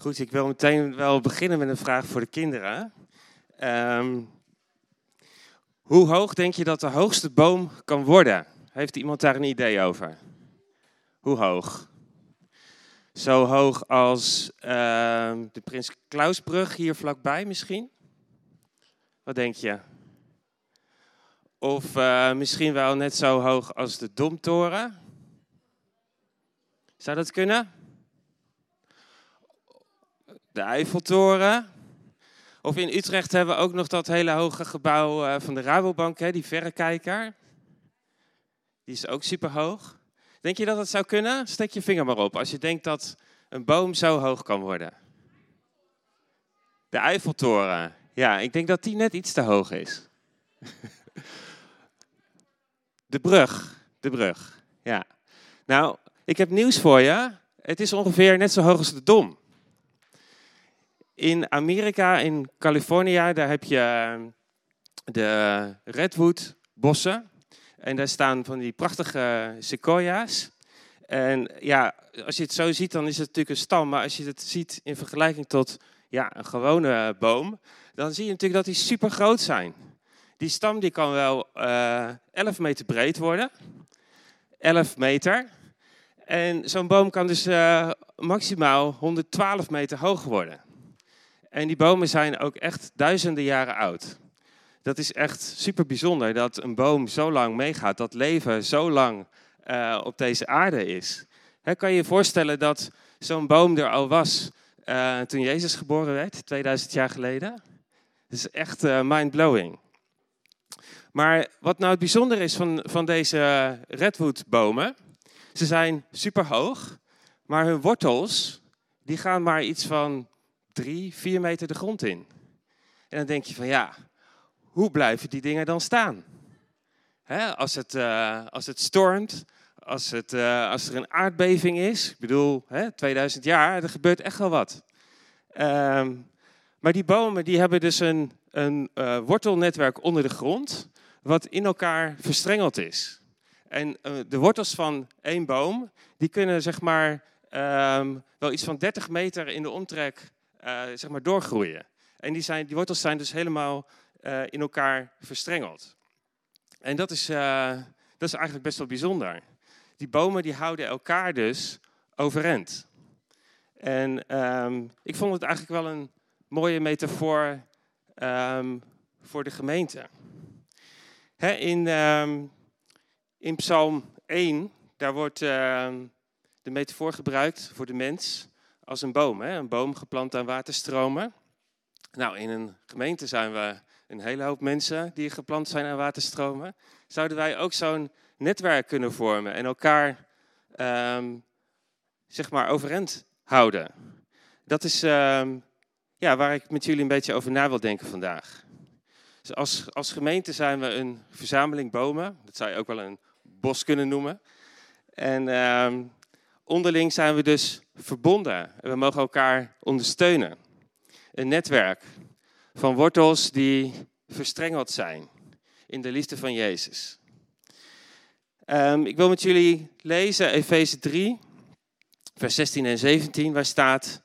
Goed, ik wil meteen wel beginnen met een vraag voor de kinderen. Ehm, hoe hoog denk je dat de hoogste boom kan worden? Heeft iemand daar een idee over? Hoe hoog? Zo hoog als ehm, de Prins Klausbrug hier vlakbij misschien? Wat denk je? Of eh, misschien wel net zo hoog als de Domtoren? Zou dat kunnen? De Eiffeltoren? Of in Utrecht hebben we ook nog dat hele hoge gebouw eh, van de Rabobank, hè, die verrekijker. Die is ook super hoog. Denk je dat het zou kunnen? Steek je vinger maar op als je denkt dat een boom zo hoog kan worden. De Eiffeltoren. Ja, ik denk dat die net iets te hoog is. De brug. De brug. Ja. Nou, ik heb nieuws voor je. Het is ongeveer net zo hoog als de Dom. In Amerika, in Californië, daar heb je eh, de redwood bossen. En daar staan van die prachtige sequoia's. En ja, als je het zo ziet, dan is het natuurlijk een stam. Maar als je het ziet in vergelijking tot ja, een gewone boom, dan zie je natuurlijk dat die super groot zijn. Die stam die kan wel uh, eh, 11 meter breed worden. 11 meter. En zo'n boom kan dus uh, maximaal 112 meter hoog worden. En die bomen zijn ook echt duizenden jaren oud. Dat is echt super bijzonder dat een boom zo lang meegaat, dat leven zo lang uh, op deze aarde is. Kan je je voorstellen dat zo'n boom er al was uh, toen Jezus geboren werd, 2000 jaar geleden? Dat is echt uh, mind-blowing. Maar wat nou het bijzonder is van, van deze redwoodbomen, ze zijn super hoog, maar hun wortels die gaan maar iets van drie, vier meter de grond in. En dan denk je van ja, hoe blijven die dingen dan staan? als, het, uh, als het stormt, als, het, uh, als er een aardbeving is, ik bedoel, 2000 jaar, er gebeurt echt wel wat. Um, maar die bomen die hebben dus een, een uh, wortelnetwerk onder de grond, wat in elkaar verstrengeld is. En de wortels van één boom, die kunnen zeg maar um, wel iets van 30 meter in de omtrek uh, zeg maar doorgroeien. En die, zijn, die wortels zijn dus helemaal uh, in elkaar verstrengeld. En dat is, uh, dat is eigenlijk best wel bijzonder. Die bomen die houden elkaar dus overeind. En um, ik vond het eigenlijk wel een mooie metafoor um, voor de gemeente. He, in, um, in Psalm 1, daar wordt de metafoor gebruikt voor de mens als een boom. Hè? Een boom geplant aan waterstromen. Nou, in een gemeente zijn we een hele hoop mensen die geplant zijn aan waterstromen. Zouden wij ook zo'n netwerk kunnen vormen en elkaar um, zeg maar overeind houden? Dat is um, ja, waar ik met jullie een beetje over na wil denken vandaag. Dus als, als gemeente zijn we een verzameling bomen. Dat zou je ook wel een bos kunnen noemen. En um, onderling zijn we dus verbonden. En we mogen elkaar ondersteunen. Een netwerk van wortels die verstrengeld zijn in de liefde van Jezus. Um, ik wil met jullie lezen Efeze 3, vers 16 en 17, waar staat: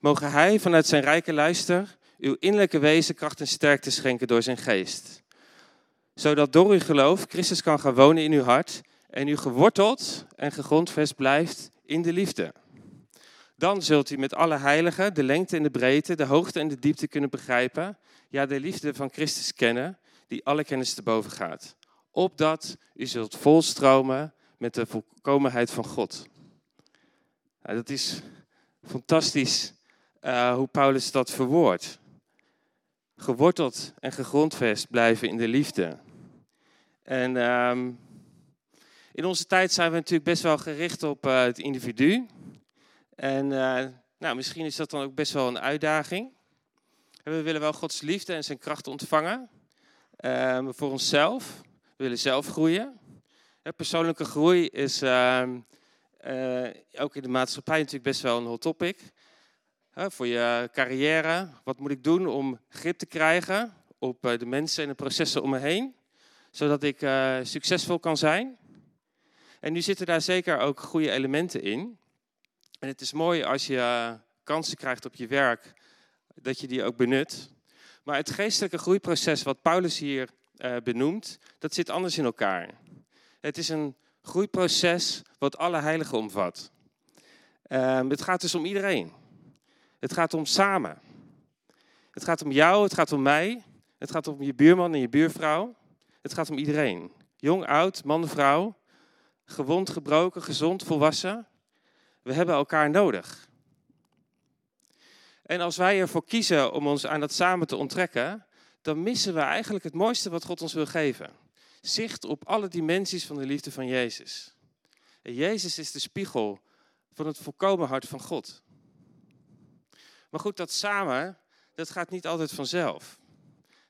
Mogen Hij vanuit zijn rijke luister uw innerlijke wezen kracht en sterkte schenken door zijn geest. Zodat door uw geloof Christus kan gaan wonen in uw hart en u geworteld en gegrondvest blijft in de liefde. Dan zult u met alle heiligen de lengte en de breedte, de hoogte en de diepte kunnen begrijpen. Ja, de liefde van Christus kennen, die alle kennis te boven gaat. Opdat u zult volstromen met de volkomenheid van God. Nou, dat is fantastisch uh, hoe Paulus dat verwoordt. Geworteld en gegrondvest blijven in de liefde. En um, in onze tijd zijn we natuurlijk best wel gericht op uh, het individu. En uh, nou, misschien is dat dan ook best wel een uitdaging. we willen wel Gods liefde en zijn kracht ontvangen uh, voor onszelf. We willen zelf groeien. persoonlijke groei is ehm, ook in de maatschappij natuurlijk best wel een hot topic. voor je carrière, wat moet ik doen om grip te krijgen op de mensen en de processen om me heen, zodat ik succesvol kan zijn. En nu zitten daar zeker ook goede elementen in. En het is mooi als je kansen krijgt op je werk, dat je die ook benut. Maar het geestelijke groeiproces wat Paulus hier uh, benoemt, dat zit anders in elkaar. Het is een groeiproces wat alle heiligen omvat. Uh, het gaat dus om iedereen. Het gaat om samen. Het gaat om jou, het gaat om mij, het gaat om je buurman en je buurvrouw. Het gaat om iedereen. Jong, oud, man, vrouw, gewond, gebroken, gezond, volwassen. We hebben elkaar nodig. En als wij ervoor kiezen om ons aan dat samen te onttrekken, dan missen we eigenlijk het mooiste wat God ons wil geven. Zicht op alle dimensies van de liefde van Jezus. En Jezus is de spiegel van het volkomen hart van God. Maar goed, dat samen, dat gaat niet altijd vanzelf.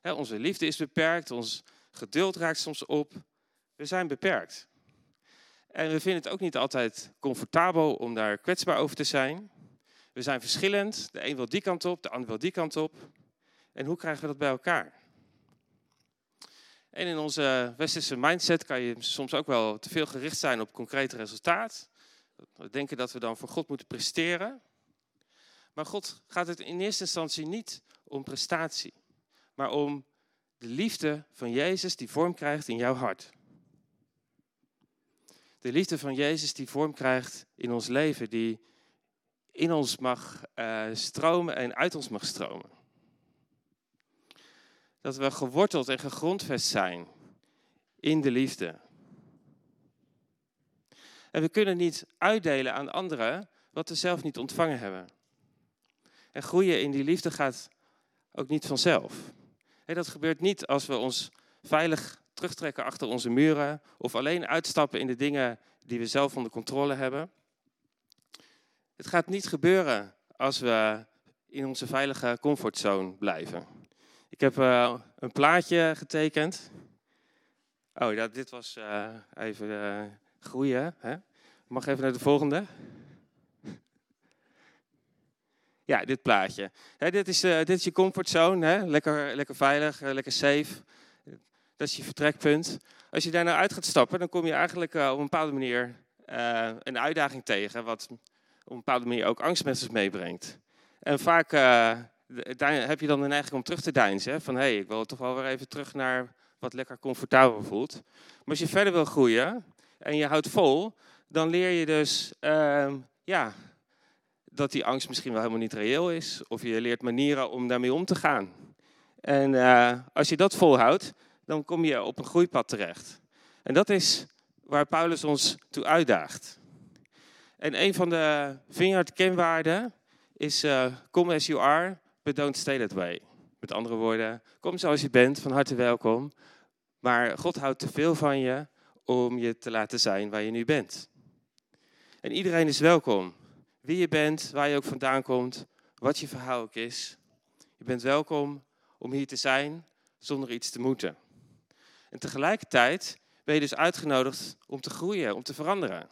onze liefde is beperkt, ons geduld raakt soms op. We zijn beperkt. En we vinden het ook niet altijd comfortabel om daar kwetsbaar over te zijn. We zijn verschillend. De een wil die kant op, de ander wil die kant op. En hoe krijgen we dat bij elkaar? En in onze westerse mindset kan je soms ook wel te veel gericht zijn op concreet resultaat. We denken dat we dan voor God moeten presteren. Maar God gaat het in eerste instantie niet om prestatie, maar om de liefde van Jezus die vorm krijgt in jouw hart. De liefde van Jezus die vorm krijgt in ons leven, die in ons mag uh, stromen en uit ons mag stromen. Dat we geworteld en gegrondvest zijn in de liefde. En we kunnen niet uitdelen aan anderen wat we zelf niet ontvangen hebben. En groeien in die liefde gaat ook niet vanzelf. dat gebeurt niet als we ons veilig terugtrekken achter onze muren of alleen uitstappen in de dingen die we zelf onder controle hebben. Het gaat niet gebeuren als we in onze veilige comfortzone blijven. Ik heb uh, een plaatje getekend. Oh, ja, dit was uh, even uh, groeien. Hè? Mag even naar de volgende. Ja, dit plaatje. dit, is, dit is je comfortzone. Hè? Lekker, lekker veilig, lekker safe. Dat is je vertrekpunt. Als je daar nou uit gaat stappen, dan kom je eigenlijk op een bepaalde manier een uitdaging tegen. Wat op een bepaalde manier ook angst zich meebrengt. En vaak uh, heb je dan de neiging om terug te deinzen. Van hé, hey, ik wil toch wel weer even terug naar wat lekker comfortabel voelt. Maar als je verder wil groeien en je houdt vol, dan leer je dus uh, ja, dat die angst misschien wel helemaal niet reëel is. Of je leert manieren om daarmee om te gaan. En als je dat volhoudt, dan kom je op een groeipad terecht. En dat is waar Paulus ons toe uitdaagt. En een van de Vineyard-kenwaarden is uh, come as you are, but don't stay that way. Met andere woorden, kom zoals je bent, van harte welkom. Maar God houdt te veel van je om je te laten zijn waar je nu bent. En iedereen is welkom. Wie je bent, waar je ook vandaan komt, wat je verhaal ook is. Je bent welkom om hier te zijn zonder iets te moeten. En tegelijkertijd ben je dus uitgenodigd om te groeien, om te veranderen.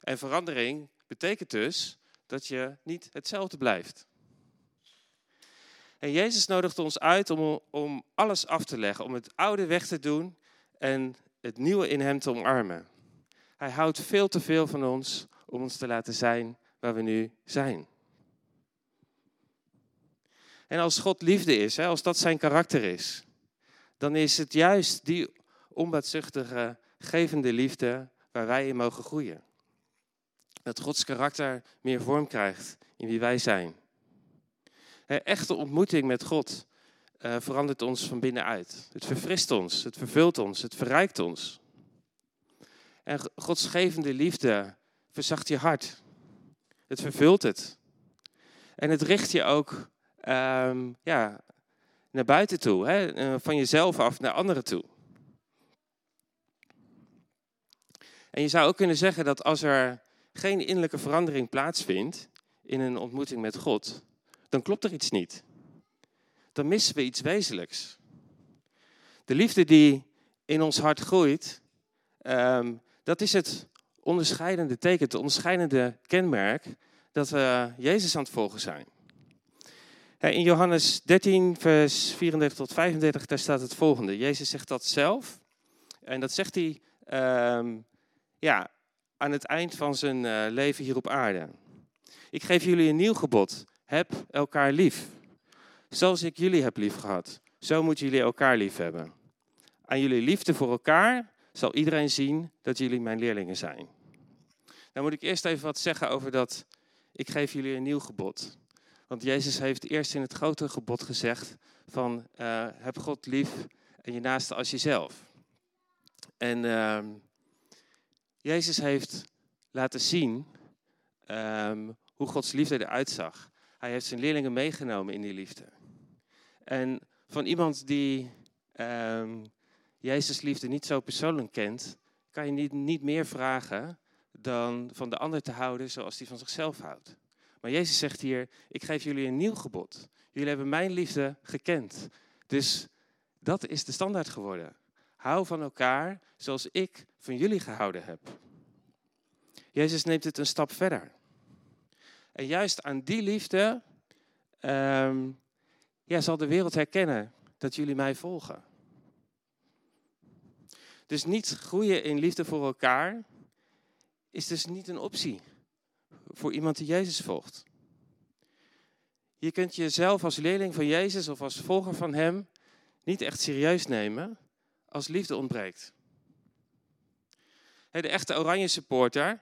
En verandering betekent dus dat je niet hetzelfde blijft. En Jezus nodigt ons uit om, om alles af te leggen, om het oude weg te doen en het nieuwe in Hem te omarmen. Hij houdt veel te veel van ons om ons te laten zijn waar we nu zijn. En als God liefde is, als dat zijn karakter is, dan is het juist die onbaatzuchtige, gevende liefde waar wij in mogen groeien. Dat Gods karakter meer vorm krijgt in wie wij zijn. Echte ontmoeting met God uh, verandert ons van binnenuit. Het verfrist ons, het vervult ons, het verrijkt ons. En Gods gevende liefde verzacht je hart. Het vervult het. En het richt je ook um, ja, naar buiten toe, hè? Eh, van jezelf af naar anderen toe. En je zou ook kunnen zeggen dat als er geen innerlijke verandering plaatsvindt in een ontmoeting met God, dan klopt er iets niet. Dan missen we iets wezenlijks. De liefde die in ons hart groeit, ehm, dat is het onderscheidende teken, het onderscheidende kenmerk dat we Jezus aan het volgen zijn. In Johannes 13, vers 34 tot 35, daar staat het volgende. Jezus zegt dat zelf. En dat zegt hij um, ja, aan het eind van zijn uh, leven hier op aarde. Ik geef jullie een nieuw gebod. Heb elkaar lief. Zoals ik jullie heb lief gehad, zo moeten jullie elkaar lief hebben. Aan jullie liefde voor elkaar zal iedereen zien dat jullie mijn leerlingen zijn. Dan moet ik eerst even wat zeggen over dat ik geef jullie een nieuw gebod. Want Jezus heeft eerst in het grote gebod gezegd van uh, heb God lief en je naaste als jezelf. En uh, Jezus heeft laten zien um, hoe Gods liefde eruit zag. Hij heeft zijn leerlingen meegenomen in die liefde. En van iemand die um, Jezus liefde niet zo persoonlijk kent, kan je niet, niet meer vragen dan van de ander te houden zoals hij van zichzelf houdt. Maar Jezus zegt hier, ik geef jullie een nieuw gebod. Jullie hebben mijn liefde gekend. Dus dat is de standaard geworden. Hou van elkaar zoals ik van jullie gehouden heb. Jezus neemt het een stap verder. En juist aan die liefde um, ja, zal de wereld herkennen dat jullie mij volgen. Dus niet groeien in liefde voor elkaar is dus niet een optie voor iemand die Jezus volgt. Je kunt jezelf als leerling van Jezus of als volger van Hem niet echt serieus nemen als liefde ontbreekt. De echte oranje supporter,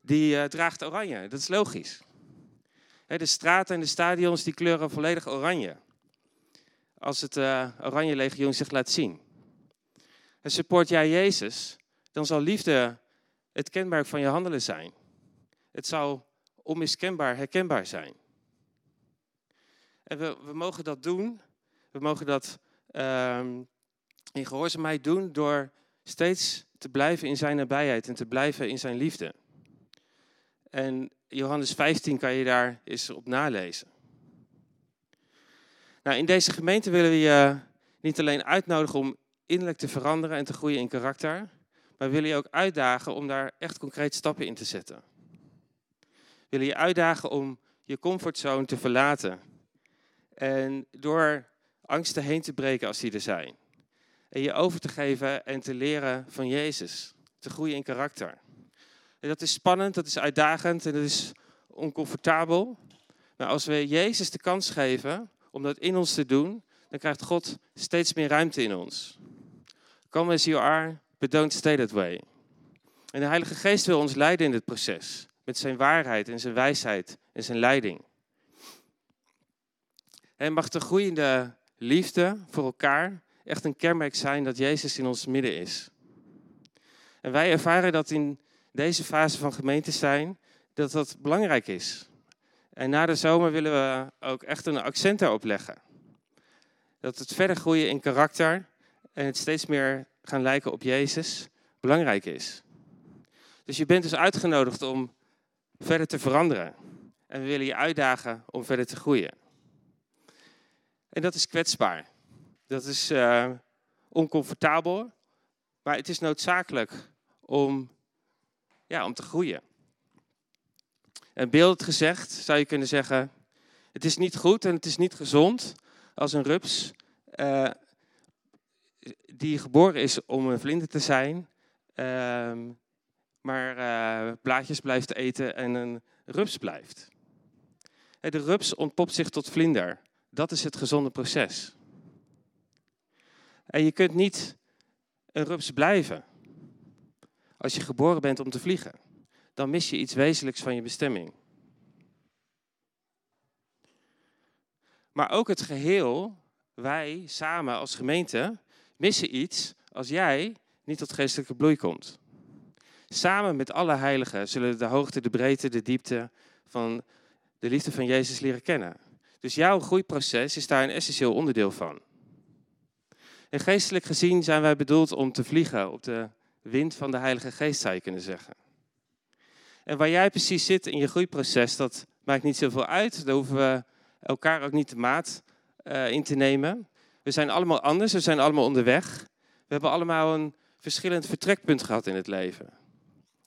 die uh, draagt oranje. Dat is logisch. De straten en de stadions die kleuren volledig oranje. Als het uh, oranje legioen zich laat zien. En support jij Jezus, dan zal liefde het kenmerk van je handelen zijn. Het zal onmiskenbaar herkenbaar zijn. En we, we mogen dat doen. We mogen dat um, in gehoorzaamheid doen door steeds te blijven in zijn nabijheid en te blijven in zijn liefde. En Johannes 15 kan je daar eens op nalezen. Nou, in deze gemeente willen we je niet alleen uitnodigen om innerlijk te veranderen en te groeien in karakter, maar we willen je ook uitdagen om daar echt concreet stappen in te zetten. Willen je uitdagen om je comfortzone te verlaten en door angsten heen te breken als die er zijn. En je over te geven en te leren van Jezus, te groeien in karakter. En dat is spannend, dat is uitdagend en dat is oncomfortabel. Maar als we Jezus de kans geven om dat in ons te doen, dan krijgt God steeds meer ruimte in ons. Come as you are, but don't stay that way. En de Heilige Geest wil ons leiden in dit proces. Met zijn waarheid en zijn wijsheid en zijn leiding. En mag de groeiende liefde voor elkaar echt een kenmerk zijn dat Jezus in ons midden is. En wij ervaren dat in deze fase van gemeente zijn, dat dat belangrijk is. En na de zomer willen we ook echt een accent daarop leggen. Dat het verder groeien in karakter en het steeds meer gaan lijken op Jezus belangrijk is. Dus je bent dus uitgenodigd om verder te veranderen. En we willen je uitdagen om verder te groeien. En dat is kwetsbaar. Dat is uh, oncomfortabel. Maar het is noodzakelijk om, ja, om te groeien. En beeld gezegd zou je kunnen zeggen: Het is niet goed en het is niet gezond als een rups uh, die geboren is om een vlinder te zijn, uh, maar uh, blaadjes blijft eten en een rups blijft. De rups ontpopt zich tot vlinder. Dat is het gezonde proces. En je kunt niet een rups blijven. Als je geboren bent om te vliegen, dan mis je iets wezenlijks van je bestemming. Maar ook het geheel, wij samen als gemeente, missen iets als jij niet tot geestelijke bloei komt. Samen met alle heiligen zullen de hoogte, de breedte, de diepte van de liefde van Jezus leren kennen. Dus jouw groeiproces is daar een essentieel onderdeel van. En geestelijk gezien zijn wij bedoeld om te vliegen op de wind van de Heilige Geest, zou je kunnen zeggen. En waar jij precies zit in je groeiproces, dat maakt niet zoveel uit. Daar hoeven we elkaar ook niet de maat uh, in te nemen. We zijn allemaal anders, we zijn allemaal onderweg. We hebben allemaal een verschillend vertrekpunt gehad in het leven.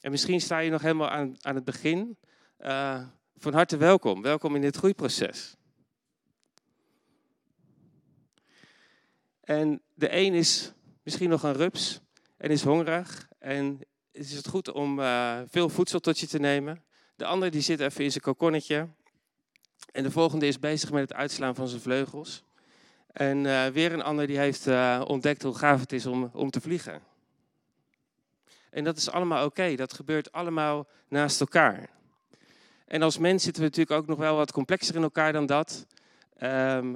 En misschien sta je nog helemaal aan, aan het begin. Uh, van harte welkom. Welkom in dit groeiproces. En de een is misschien nog een rups en is hongerig. En is het goed om uh, veel voedsel tot je te nemen. De De andere die zit even in zijn kokonnetje. En de volgende is bezig met het uitslaan van zijn vleugels. En uh, weer een ander die heeft ontdekt hoe gaaf het is om, om te vliegen. En dat is allemaal oké. Dat gebeurt allemaal naast elkaar. En als mens zitten we natuurlijk ook nog wel wat complexer in elkaar dan dat.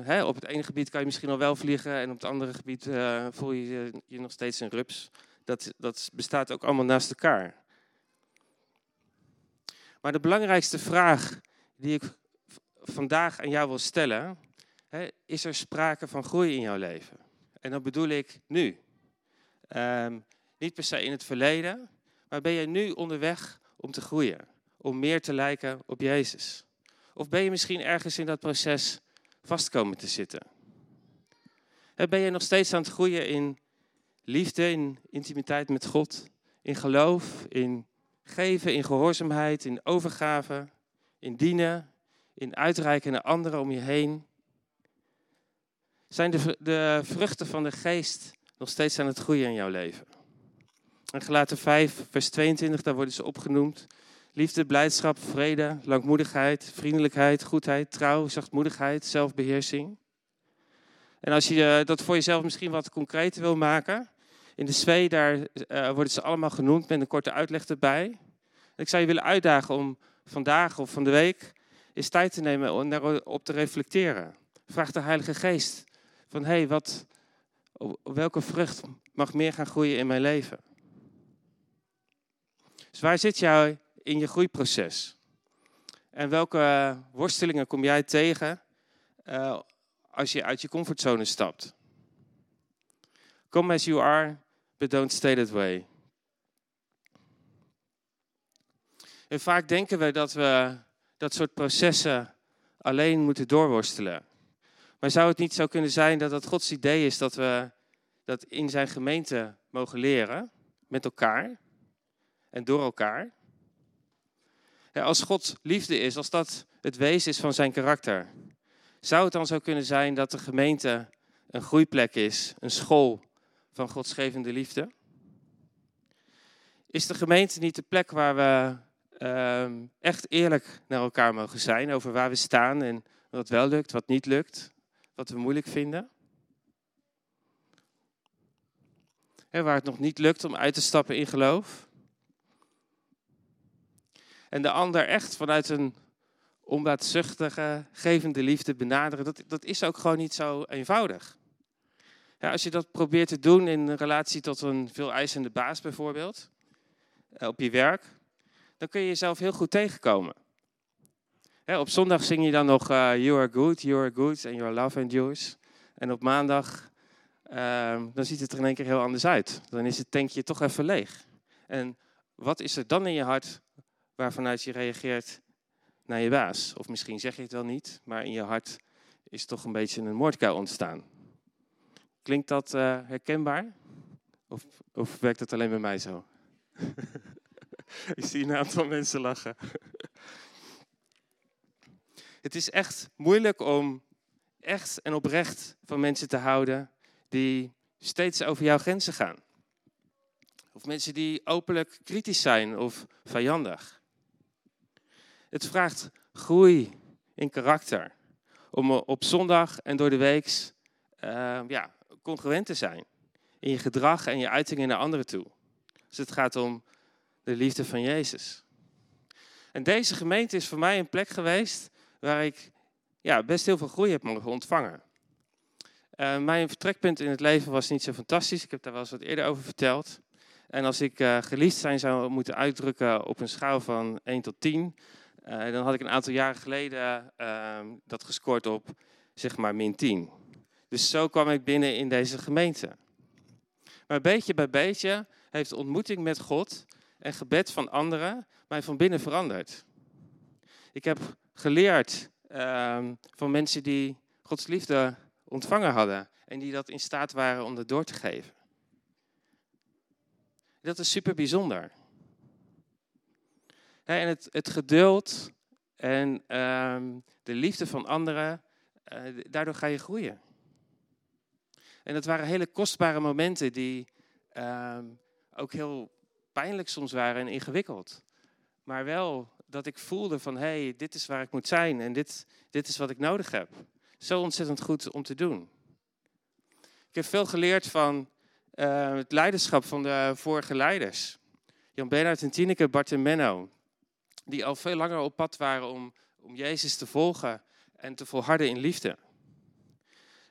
Hè, op het ene gebied kan je misschien al wel vliegen en op het andere gebied uh, voel je je nog steeds een rups. Dat, dat bestaat ook allemaal naast elkaar. Maar de belangrijkste vraag die ik vandaag aan jou wil stellen, is er sprake van groei in jouw leven? En dan bedoel ik nu. Um, niet per se in het verleden, maar ben je nu onderweg om te groeien, om meer te lijken op Jezus? Of ben je misschien ergens in dat proces vastkomen te zitten? Ben je nog steeds aan het groeien in liefde, in intimiteit met God, in geloof, in geven, in gehoorzaamheid, in overgave, in dienen, in uitreiken naar anderen om je heen? Zijn de, de vruchten van de geest nog steeds aan het groeien in jouw leven? En gelaten 5, vers 22, daar worden ze opgenoemd. Liefde, blijdschap, vrede, langmoedigheid, vriendelijkheid, goedheid, trouw, zachtmoedigheid, zelfbeheersing. En als je eh, dat voor jezelf misschien wat concreter wil maken, in de twee daar uh, worden ze allemaal genoemd met een korte uitleg erbij. ik zou je willen uitdagen om vandaag of van de week eens tijd te nemen om daarop te reflecteren. Vraag de Heilige Geest van, hé, hey, wat, welke vrucht mag meer gaan groeien in mijn leven? Dus waar zit jij in je groeiproces? En welke worstelingen kom jij tegen uh, als je uit je comfortzone stapt? Come as you are, but don't stay that way. En vaak denken we dat we dat soort processen alleen moeten doorworstelen. Maar zou het niet zo kunnen zijn dat het Gods idee is dat we dat in zijn gemeente mogen leren met elkaar? En door elkaar. als God liefde is, als dat het wezen is van zijn karakter, zou het dan zo kunnen zijn dat de gemeente een groeiplek is, een school van godsgevende liefde? Is de gemeente niet de plek waar we uh, echt eerlijk naar elkaar mogen zijn over waar we staan en wat wel lukt, wat niet lukt, wat we moeilijk vinden? waar het nog niet lukt om uit te stappen in geloof en de ander echt vanuit een onbaatzuchtige, gevende liefde benaderen, dat, dat is ook gewoon niet zo eenvoudig. Ja, als je dat probeert te doen in relatie tot een veel eisende baas bijvoorbeeld, eh, op je werk, dan kun je jezelf heel goed tegenkomen. op zondag zing je dan nog uh, You are good, you are good and your love endures. En op maandag, uh, dan ziet het er in één keer heel anders uit. Dan is het tankje toch even leeg. En wat is er dan in je hart waarvanuit je reageert naar je baas. Of misschien zeg je het wel niet, maar in je hart is toch een beetje een moordkuil ontstaan. Klinkt dat uh, herkenbaar? Of, of werkt het alleen bij mij zo? Ik zie een aantal mensen lachen. het is echt moeilijk om echt en oprecht van mensen te houden die steeds over jouw grenzen gaan. Of mensen die openlijk kritisch zijn of vijandig. Het vraagt groei in karakter. Om op zondag en door de week uh, ja, congruent te zijn. In je gedrag en je uitingen naar anderen toe. Dus het gaat om de liefde van Jezus. En deze gemeente is voor mij een plek geweest waar ik ja, best heel veel groei heb mogen ontvangen. Uh, mijn vertrekpunt in het leven was niet zo fantastisch. Ik heb daar wel eens wat eerder over verteld. En als ik uh, geliefd zijn zou moeten uitdrukken op een schaal van 1 tot 10, uh, dan had ik een aantal jaren geleden uh, dat gescoord op zeg maar min 10. Dus zo kwam ik binnen in deze gemeente. Maar beetje bij beetje heeft ontmoeting met God en gebed van anderen mij van binnen veranderd. Ik heb geleerd uh, van mensen die Gods liefde ontvangen hadden en die dat in staat waren om dat door te geven. Dat is super bijzonder en het, het geduld en ehm, de liefde van anderen, uh, daardoor ga je groeien. En dat waren hele kostbare momenten die ehm, ook heel pijnlijk soms waren en ingewikkeld. Maar wel dat ik voelde van, hé, hey, dit is waar ik moet zijn en dit, dit is wat ik nodig heb. Zo ontzettend goed om te doen. Ik heb veel geleerd van uh, het leiderschap van de vorige leiders. Jan Bernhard en Tineke, Bart en Menno. Die al veel langer op pad waren om, om Jezus te volgen en te volharden in liefde.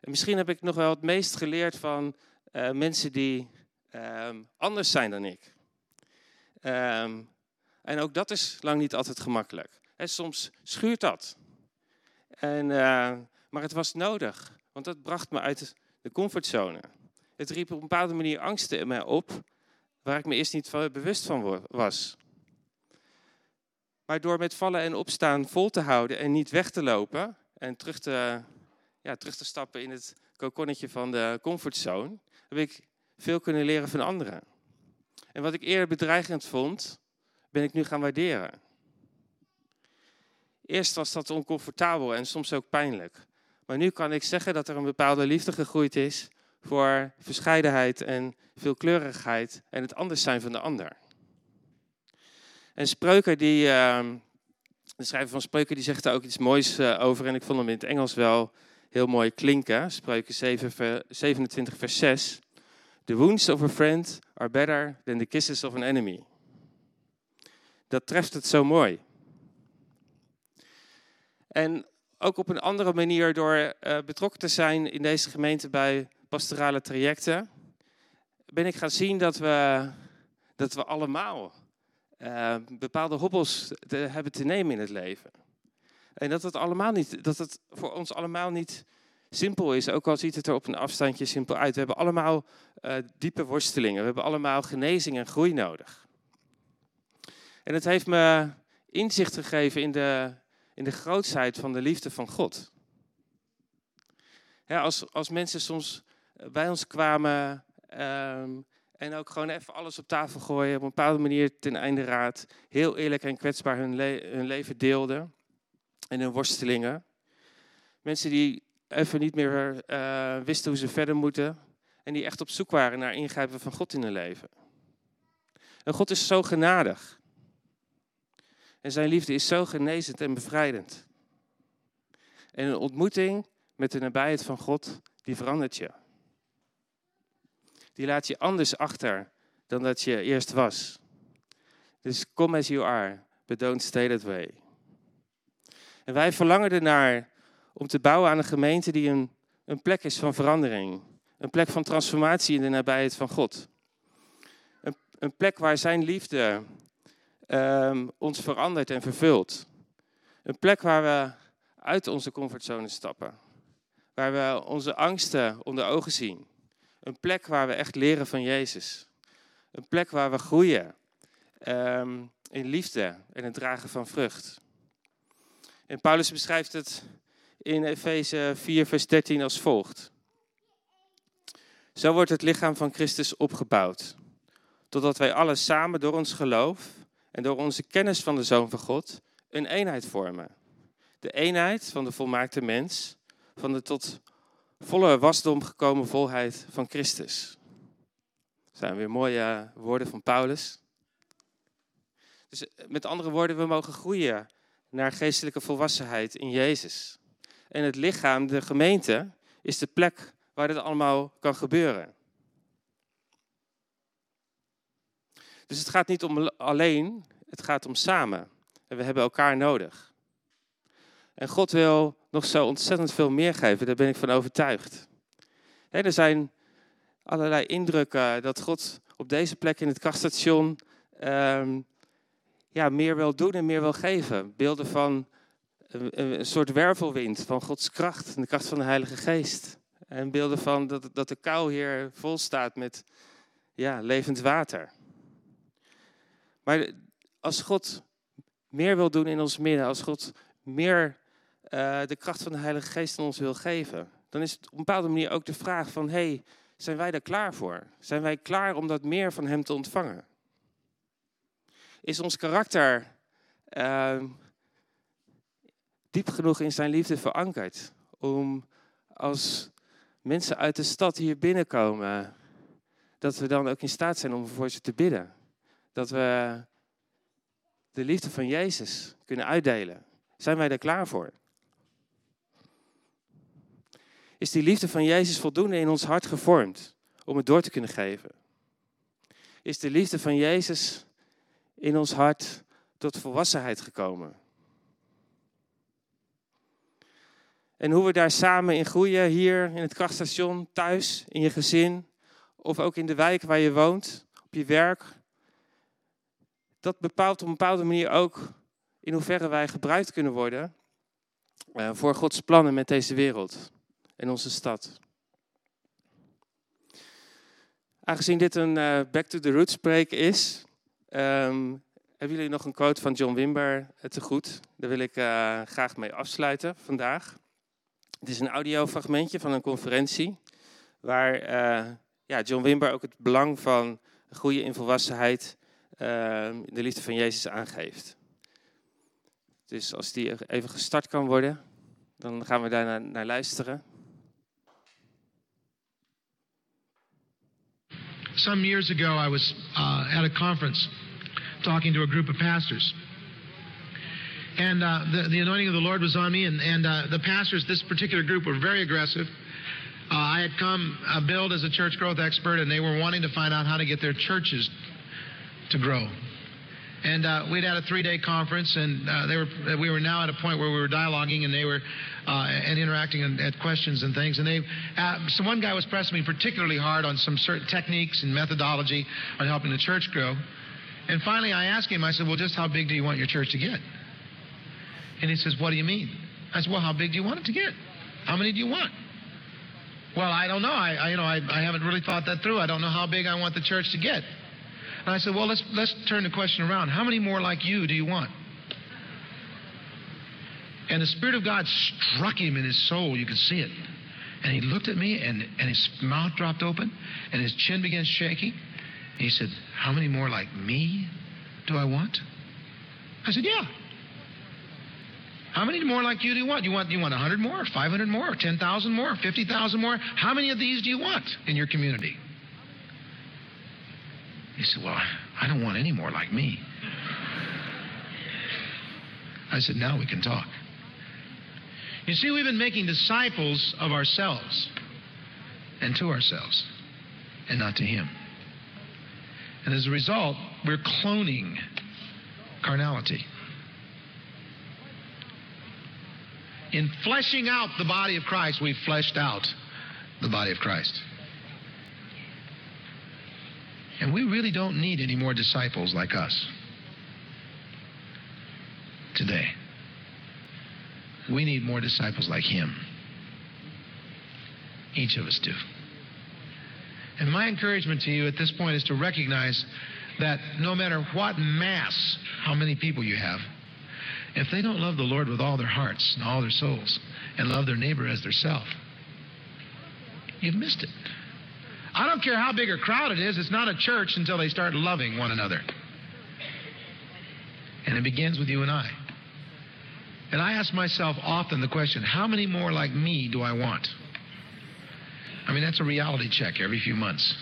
En misschien heb ik nog wel het meest geleerd van uh, mensen die uh, anders zijn dan ik. Um, en ook dat is lang niet altijd gemakkelijk. He, soms schuurt dat. En, uh, maar het was nodig, want dat bracht me uit de comfortzone. Het riep op een bepaalde manier angsten in mij op, waar ik me eerst niet bewust van was. Maar door met vallen en opstaan vol te houden en niet weg te lopen en terug te, ja, terug te stappen in het kokonnetje van de comfortzone, heb ik veel kunnen leren van anderen. En wat ik eerder bedreigend vond, ben ik nu gaan waarderen. Eerst was dat oncomfortabel en soms ook pijnlijk. Maar nu kan ik zeggen dat er een bepaalde liefde gegroeid is voor verscheidenheid en veelkleurigheid en het anders zijn van de ander. En Spreuken, die, ehm, de schrijver van Spreuken, die zegt daar ook iets moois eh, over. En ik vond hem in het Engels wel heel mooi klinken. Spreuken 7, 27, vers 6. The wounds of a friend are better than the kisses of an enemy. Dat treft het zo mooi. En ook op een andere manier door uh, betrokken te zijn in deze gemeente bij pastorale trajecten, ben ik gaan zien dat we, dat we allemaal uh, bepaalde hobbels te, hebben te nemen in het leven. En dat het, allemaal niet, dat het voor ons allemaal niet simpel is, ook al ziet het er op een afstandje simpel uit. We hebben allemaal uh, diepe worstelingen, we hebben allemaal genezing en groei nodig. En het heeft me inzicht gegeven in de, in de grootsheid van de liefde van God. Als, als mensen soms bij ons kwamen um, en ook gewoon even alles op tafel gooien, op een bepaalde manier ten einde raad, heel eerlijk en kwetsbaar hun, hun leven deelden en hun worstelingen. Mensen die even niet meer uh, wisten hoe ze verder moeten en die echt op zoek waren naar ingrijpen van God in hun leven. En God is zo genadig. En zijn liefde is zo genezend en bevrijdend. En een ontmoeting met de nabijheid van God, die verandert je. Die laat je anders achter dan dat je eerst was. Dus come as you are, but don't stay that way. En wij verlangen ernaar om te bouwen aan een gemeente die een, een plek is van verandering. Een plek van transformatie in de nabijheid van God. Een, een plek waar zijn liefde um, ons verandert en vervult. Een plek waar we uit onze comfortzone stappen. Waar we onze angsten onder ogen zien. Een plek waar we echt leren van Jezus. Een plek waar we groeien um, in liefde en het dragen van vrucht. En Paulus beschrijft het in Efeze 4, vers 13 als volgt. Zo wordt het lichaam van Christus opgebouwd, totdat wij alle samen door ons geloof en door onze kennis van de Zoon van God een eenheid vormen. De eenheid van de volmaakte mens, van de tot volle wasdom gekomen volheid van Christus. Dat zijn weer mooie woorden van Paulus. Dus eh, met andere woorden, we mogen groeien naar geestelijke volwassenheid in Jezus. En het lichaam, de gemeente, is de plek waar dit allemaal kan gebeuren. Dus het gaat niet om alleen, het gaat om samen. En we hebben elkaar nodig. En God wil nog zo ontzettend veel meer geven, daar ben ik van overtuigd. er zijn allerlei indrukken dat God op deze plek in het krachtstation um, ja, meer wil doen en meer wil geven. Beelden van een, een, soort wervelwind, van Gods kracht en de kracht van de Heilige Geest. En beelden van dat, dat de kou hier vol staat met ja, levend water. Maar als God meer wil doen in ons midden, als God meer uh, de kracht van de Heilige Geest in ons wil geven, dan is het op een bepaalde manier ook de vraag van, hey, zijn wij daar klaar voor? Zijn wij klaar om dat meer van Hem te ontvangen? Is ons karakter uh, diep genoeg in Zijn liefde verankerd om als mensen uit de stad hier binnenkomen, dat we dan ook in staat zijn om voor ze te bidden? Dat we de liefde van Jezus kunnen uitdelen? Zijn wij er klaar voor? Is die liefde van Jezus voldoende in ons hart gevormd om het door te kunnen geven? Is de liefde van Jezus in ons hart tot volwassenheid gekomen? En hoe we daar samen in groeien, hier in het krachtstation, thuis, in je gezin, of ook in de wijk waar je woont, op je werk. Dat bepaalt op een bepaalde manier ook in hoeverre wij gebruikt kunnen worden uh, voor Gods plannen met deze wereld en onze stad. Aangezien dit een uh, Back to the Roots preek is, um, hebben jullie nog een quote van John Wimber te goed. Daar wil ik uh, graag mee afsluiten vandaag. Het is een audiofragmentje van een conferentie waar ja, John Wimber ook het belang van groeien in volwassenheid, de liefde van Jezus aangeeft. Dus als die even gestart kan worden, dan gaan we daar naar, naar luisteren. Some years ago, I was uh, at a conference talking to a group of pastors. And uh, the, the, anointing of the Lord was on me, and, and uh, the pastors, this particular group, were very aggressive. Uh, I had come uh, billed as a church growth expert, and they were wanting to find out how to get their churches to grow. And uh, we'd had a three-day conference, and uh, they were we were now at a point where we were dialoguing, and they were uh, and interacting and at questions and things. And they, uh, so one guy was pressing me particularly hard on some certain techniques and methodology on helping the church grow. And finally, I asked him. I said, "Well, just how big do you want your church to get?" And he says, "What do you mean?" I said, "Well, how big do you want it to get? How many do you want?" Well, I don't know. I, I you know I, I haven't really thought that through. I don't know how big I want the church to get. And I said, well, let's, let's turn the question around. How many more like you do you want? And the Spirit of God struck him in his soul. You could see it. And he looked at me, and, and his mouth dropped open, and his chin began shaking. And he said, How many more like me do I want? I said, Yeah. How many more like you do you want? You want you want 100 more, 500 more, 10,000 more, 50,000 more? How many of these do you want in your community? He said, Well, I don't want any more like me. I said, Now we can talk. You see, we've been making disciples of ourselves and to ourselves, and not to Him. And as a result, we're cloning carnality. In fleshing out the body of Christ, we've fleshed out the body of Christ. And we really don't need any more disciples like us today. We need more disciples like him. Each of us do. And my encouragement to you at this point is to recognize that no matter what mass, how many people you have, if they don't love the Lord with all their hearts and all their souls and love their neighbor as their self, you've missed it. I don't care how big a crowd it is, it's not a church until they start loving one another. And it begins with you and I. And I ask myself often the question how many more like me do I want? I mean, that's a reality check every few months.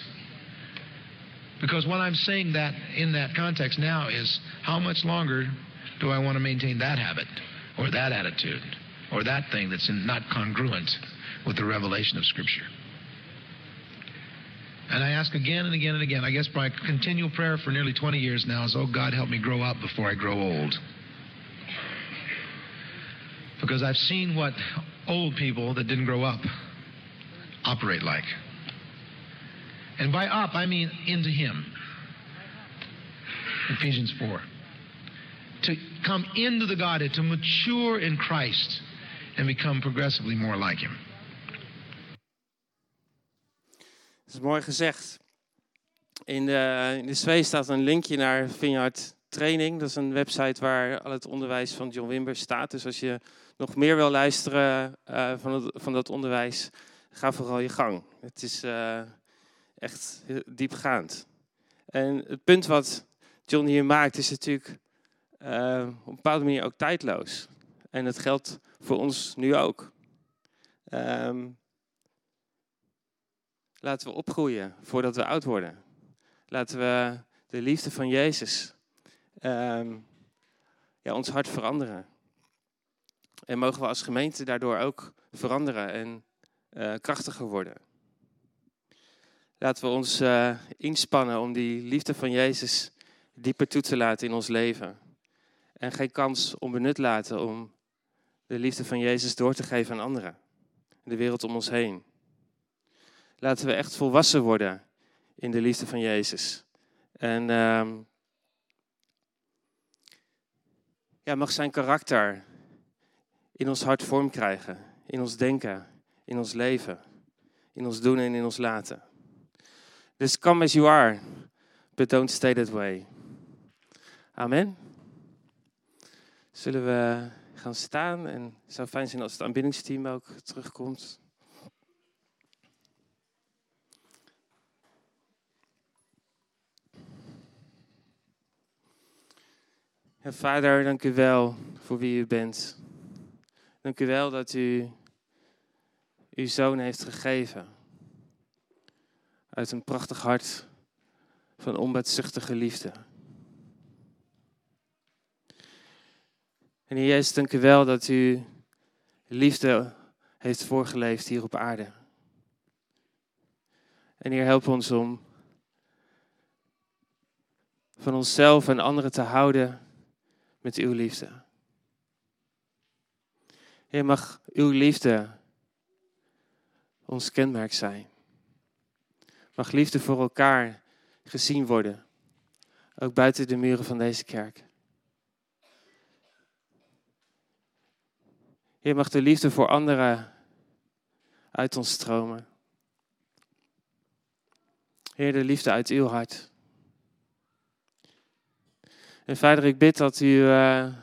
Because what I'm saying that in that context now is how much longer do I want to maintain that habit or that attitude or that thing that's not congruent with the revelation of Scripture? And I ask again and again and again. I guess my continual prayer for nearly 20 years now is, oh, God, help me grow up before I grow old. Because I've seen what old people that didn't grow up operate like. And by up, I mean into Him. Ephesians 4. To come into the Godhead, to mature in Christ, and become progressively more like Him. Is mooi gezegd. In de, in de staat een linkje naar Vineyard Training. Dat is een website waar al het onderwijs van John Wimber staat. Dus als je nog meer wil luisteren uh, van, het, van dat onderwijs, ga vooral je gang. Het is uh, echt diepgaand. En het punt wat John hier maakt is natuurlijk uh, op een bepaalde manier ook tijdloos. En dat geldt voor ons nu ook. Um, Laten we opgroeien voordat we oud worden. Laten we de liefde van Jezus um, ja, ons hart veranderen. En mogen we als gemeente daardoor ook veranderen en uh, krachtiger worden. Laten we ons uh, inspannen om die liefde van Jezus dieper toe te laten in ons leven. En geen kans onbenut laten om de liefde van Jezus door te geven aan anderen. De wereld om ons heen. Laten we echt volwassen worden in de liefde van Jezus. En uh, ja, mag zijn karakter in ons hart vorm krijgen. In ons denken, in ons leven, in ons doen en in ons laten. Dus come as you are, but don't stay that way. Amen. Zullen we gaan staan en het zou fijn zijn als het aanbiddingsteam ook terugkomt. Ja, vader, dank u wel voor wie u bent. Dank u wel dat u uw zoon heeft gegeven. Uit een prachtig hart van onbaatzuchtige liefde. En Heer Jezus, dank u wel dat u liefde heeft voorgeleefd hier op aarde. En Heer, help ons om van onszelf en anderen te houden met uw liefde. Heer, mag uw liefde ons kenmerk zijn. Mag liefde voor elkaar gezien worden, ook buiten de muren van deze kerk. Heer, mag de liefde voor anderen uit ons stromen. Heer, de liefde uit uw hart. En vader, ik bid dat u, uh,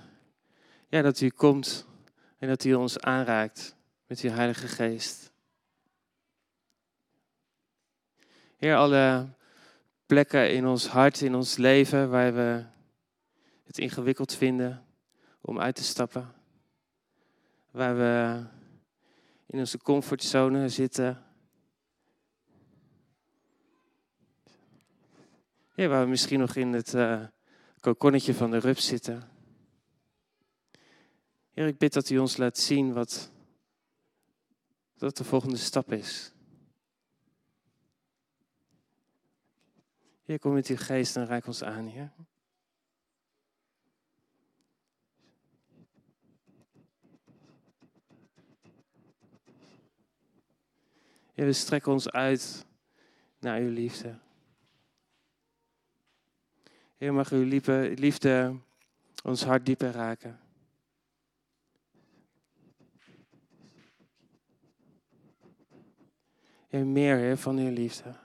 ja, dat u komt en dat u ons aanraakt met uw Heilige Geest. Heer, alle plekken in ons hart, in ons leven waar we het ingewikkeld vinden om uit te stappen. Waar we in onze comfortzone zitten. Ja, waar we misschien nog in het uh, kokonnetje van de rups zitten. Heer, ik bid dat u ons laat zien wat dat de volgende stap is. Heer, kom met uw geest en raak ons aan, Heer. Heer, we strekken ons uit naar uw liefde. Heer, mag uw liefde ons hart dieper raken. Heer, meer van uw liefde.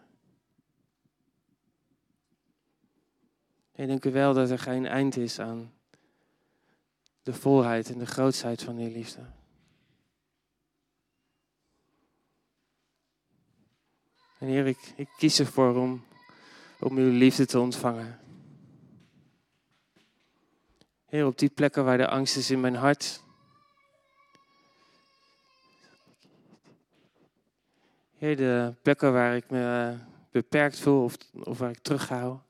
Heer, dank u wel dat er geen eind is aan de volheid en de grootsheid van uw liefde. En Heer, ik, ik kies ervoor om uw liefde te ontvangen. Heer, op die plekken waar de angst is in mijn hart. Heer, de plekken waar ik me beperkt voel of, of waar ik terughoud.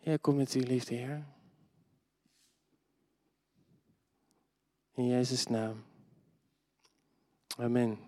Heer, kom met uw liefde, Heer. In Jezus' naam. Amen.